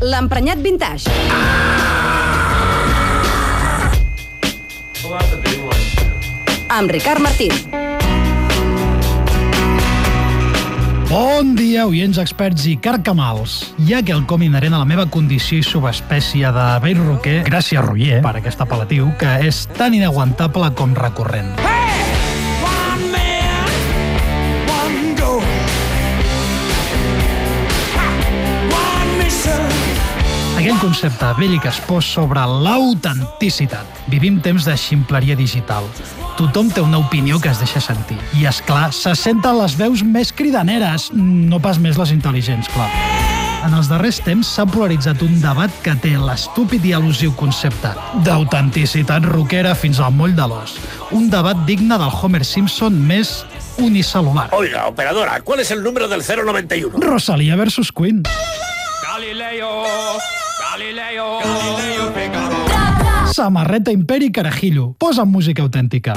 l'emprenyat vintage. Amb Ricard Martín. Bon dia, oients experts i carcamals. Hi ha quelcom inherent a la meva condició i subespècie de vell roquer, gràcies Roger, per aquest apel·latiu, que és tan inaguantable com recurrent. One Aquell concepte vell i que es posa sobre l'autenticitat. Vivim temps de ximpleria digital. Tothom té una opinió que es deixa sentir. I, és clar, se senten les veus més cridaneres, no pas més les intel·ligents, clar. En els darrers temps s'ha polaritzat un debat que té l'estúpid i al·lusiu concepte d'autenticitat rockera fins al moll de l'os. Un debat digne del Homer Simpson més unicel·lular. Oiga, operadora, ¿cuál es el número del 091? Rosalía versus Queen. Galileo, Galileo, Galileo Figaro. Samarreta Imperi Carajillo. Posa música autèntica.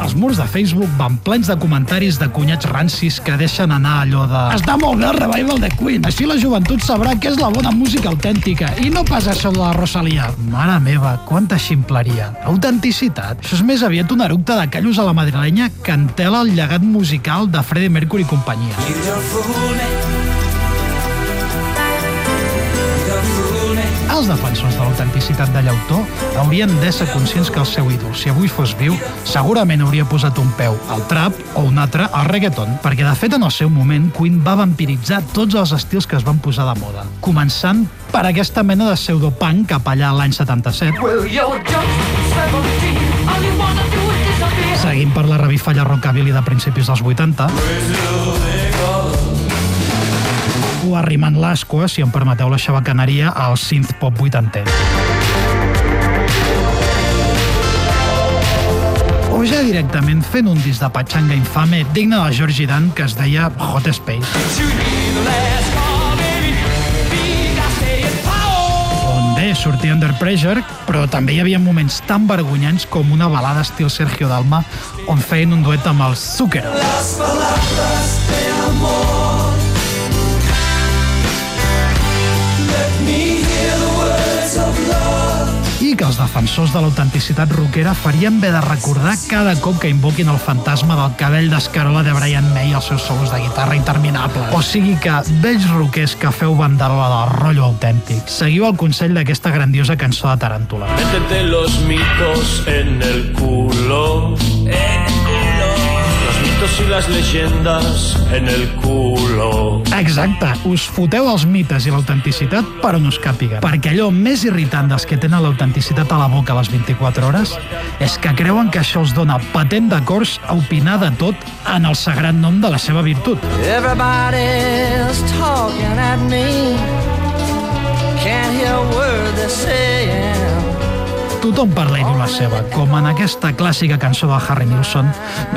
Els murs de Facebook van plens de comentaris de cunyats rancis que deixen anar allò de... Està molt bé el revival de Queen, així la joventut sabrà què és la bona música autèntica i no pas això de la Rosalia. Mare meva, quanta ximpleria. Autenticitat. Això és més aviat un eructe de callos a la madrilenya que entela el llegat musical de Freddie Mercury i companyia. Els defensors de l'autenticitat de llautó haurien d'ésser conscients que el seu ídol, si avui fos viu, segurament hauria posat un peu al trap o un altre al reggaeton, perquè de fet en el seu moment Queen va vampiritzar tots els estils que es van posar de moda, començant per aquesta mena de pseudopunk cap allà l'any 77, Well, you're just 17. All you wanna do is disappear. seguint per la revifalla rockabilly de principis dels 80, o arrimant l'ascua, si em permeteu la xabacaneria, al synth pop 80 o ja directament fent un disc de patxanga infame digne de Georgie Dan que es deia Hot Space, on bé sortia Under Pressure, però també hi havia moments tan vergonyants com una balada estil Sergio Dalma on feien un duet amb els Zucchero. Las palabras de amor. Que els defensors de l'autenticitat rockera farien bé de recordar cada cop que invoquin el fantasma del cabell d'escarola de Brian May i els seus solos de guitarra interminables. O sigui que, vells rockers que feu banderola del rotllo autèntic, seguiu el consell d'aquesta grandiosa cançó de Taràntula. Métete los mitos en el culo. Los mitos y las leyendas en el culo. Exacte, us foteu els mites i l'autenticitat per on us càpiga. Perquè allò més irritant dels que tenen l'autenticitat a la boca a les 24 hores és que creuen que això els dona patent d'acords a opinar de tot en el sagrat nom de la seva virtut. Everybody's talking at me. Can't hear a word they're saying. Tothom parla i diu la seva, com en aquesta clàssica cançó de Harry Nilsson.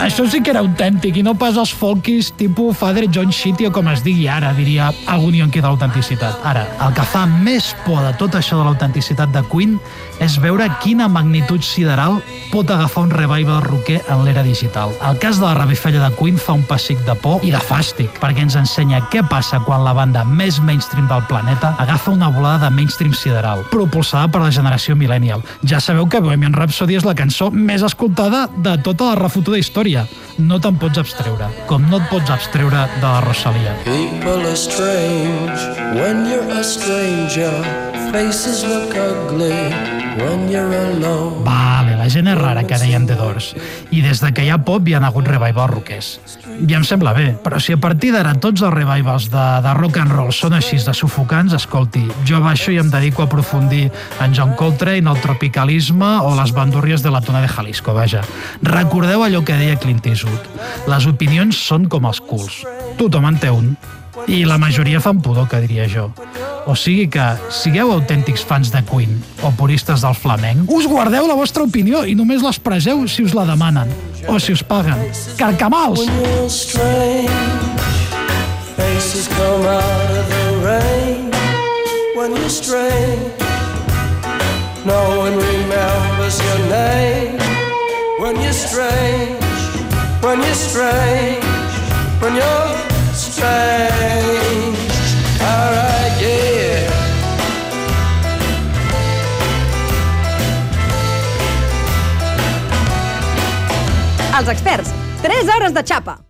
Això sí que era autèntic i no pas els folkis tipus Father John Shitty o com es digui ara, diria algun yonqui de l'autenticitat. Ara, el que fa més por de tot això de l'autenticitat de Queen és veure quina magnitud sideral pot agafar un revival rocker en l'era digital. El cas de la revifalla de Queen fa un pessic de por i de fàstic, perquè ens ensenya què passa quan la banda més mainstream del planeta agafa una volada de mainstream sideral, propulsada per la generació millennial. Ja sabeu que Bohemian Rhapsody és la cançó més escoltada de tota la refotuda història. No te'n pots abstreure, com no et pots abstreure de la Rosalia. People are strange when you're a stranger. Faces look ugly. Vale, la gent és rara, que deien The Doors. I des de que hi ha pop hi ha hagut revivals rockers. I em sembla bé, però si a partir d'ara tots els revivals de, de rock and roll són així de sufocants, escolti, jo baixo i em dedico a aprofundir en John Coltrane, el tropicalisme o les bandúrries de la tona de Jalisco, vaja. Recordeu allò que deia Clint Eastwood. Les opinions són com els culs. Tothom en té un. I la majoria fan pudor, que diria jo. O sigui que, sigueu autèntics fans de Queen o puristes del flamenc, us guardeu la vostra opinió i només l'expresseu si us la demanen o si us paguen. Carcamals! Come out of the rain. When no one remembers your name. When you're strange, when you're strange, when you're strange. Els experts. 3 hores de xapa.